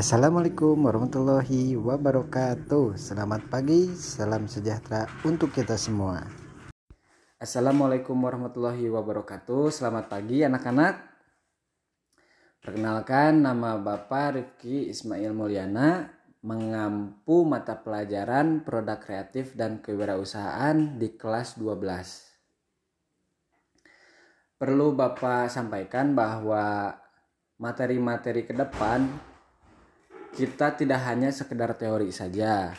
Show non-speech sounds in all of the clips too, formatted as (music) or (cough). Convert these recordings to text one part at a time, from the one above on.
Assalamualaikum warahmatullahi wabarakatuh. Selamat pagi, salam sejahtera untuk kita semua. Assalamualaikum warahmatullahi wabarakatuh. Selamat pagi anak-anak. Perkenalkan nama Bapak Rifki Ismail Mulyana Mengampu mata pelajaran produk kreatif dan kewirausahaan di kelas 12 Perlu Bapak sampaikan bahwa materi-materi ke depan kita tidak hanya sekedar teori saja.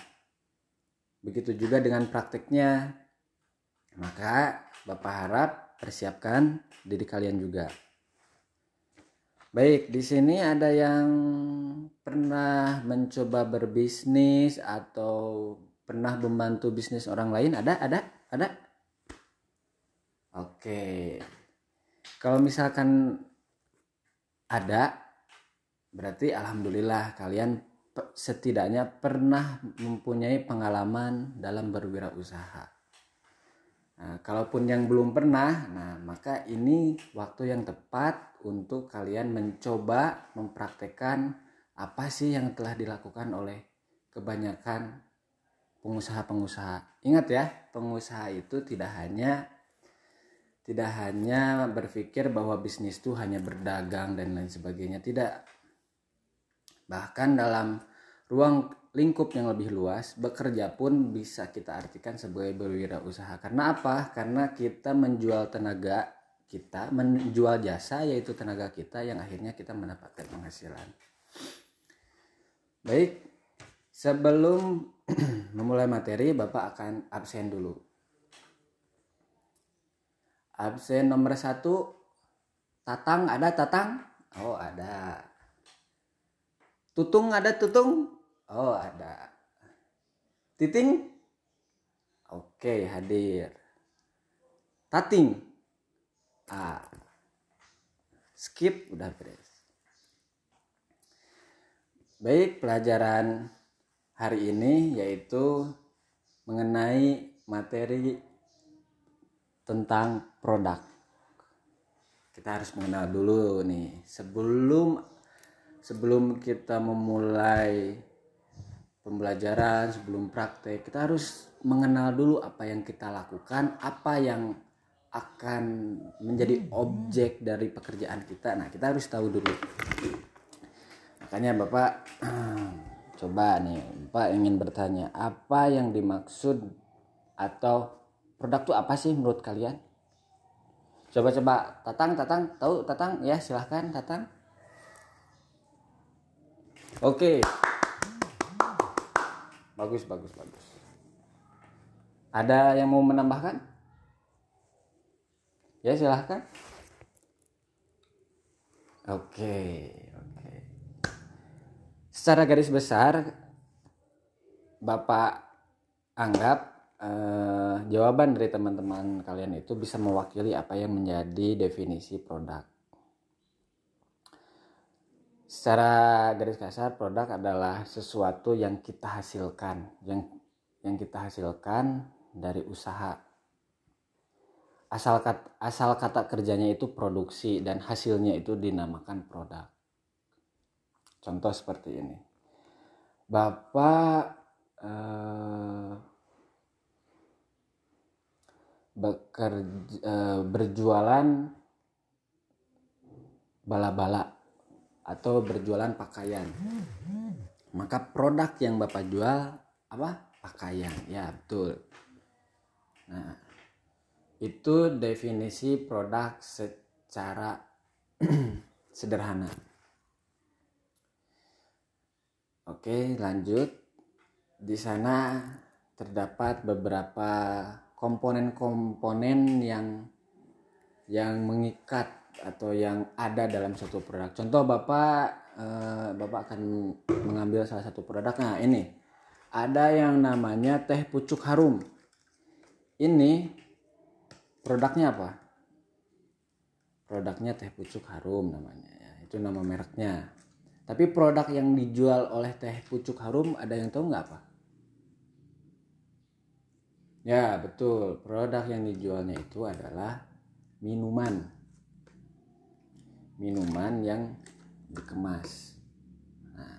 Begitu juga dengan prakteknya. Maka Bapak harap persiapkan diri kalian juga. Baik, di sini ada yang pernah mencoba berbisnis atau pernah membantu bisnis orang lain? Ada? Ada? Ada? Oke. Kalau misalkan ada, Berarti alhamdulillah kalian setidaknya pernah mempunyai pengalaman dalam berwirausaha. Nah, kalaupun yang belum pernah, nah maka ini waktu yang tepat untuk kalian mencoba mempraktekkan apa sih yang telah dilakukan oleh kebanyakan pengusaha-pengusaha. Ingat ya, pengusaha itu tidak hanya tidak hanya berpikir bahwa bisnis itu hanya berdagang dan lain sebagainya. Tidak, Bahkan dalam ruang lingkup yang lebih luas, bekerja pun bisa kita artikan sebagai berwirausaha. Karena apa? Karena kita menjual tenaga kita, menjual jasa yaitu tenaga kita yang akhirnya kita mendapatkan penghasilan. Baik, sebelum (clears throat) memulai materi, Bapak akan absen dulu. Absen nomor satu, Tatang ada Tatang? Oh ada. Tutung ada tutung? Oh ada. Titing? Oke hadir. Tating? Ah. Skip udah beres. Baik pelajaran hari ini yaitu mengenai materi tentang produk. Kita harus mengenal dulu nih sebelum sebelum kita memulai pembelajaran, sebelum praktek, kita harus mengenal dulu apa yang kita lakukan, apa yang akan menjadi objek dari pekerjaan kita. Nah, kita harus tahu dulu. Makanya Bapak (clears throat) coba nih, Bapak ingin bertanya, apa yang dimaksud atau produk itu apa sih menurut kalian? Coba-coba Tatang, Tatang, tahu Tatang? Ya, silahkan Tatang. Oke. Bagus, bagus, bagus. Ada yang mau menambahkan? Ya, silahkan. Oke, oke. Secara garis besar, Bapak anggap eh, jawaban dari teman-teman kalian itu bisa mewakili apa yang menjadi definisi produk. Secara garis kasar produk adalah sesuatu yang kita hasilkan yang yang kita hasilkan dari usaha. Asal kata, asal kata kerjanya itu produksi dan hasilnya itu dinamakan produk. Contoh seperti ini. Bapak eh, bekerja eh, berjualan bala-bala atau berjualan pakaian. Maka produk yang Bapak jual apa? Pakaian. Ya, betul. Nah, itu definisi produk secara (clears throat) sederhana. Oke, lanjut. Di sana terdapat beberapa komponen-komponen yang yang mengikat atau yang ada dalam satu produk. Contoh Bapak eh, Bapak akan mengambil salah satu produk. Nah, ini ada yang namanya teh pucuk harum. Ini produknya apa? Produknya teh pucuk harum namanya ya. Itu nama mereknya. Tapi produk yang dijual oleh teh pucuk harum ada yang tahu nggak apa? Ya betul, produk yang dijualnya itu adalah minuman minuman yang dikemas. Nah,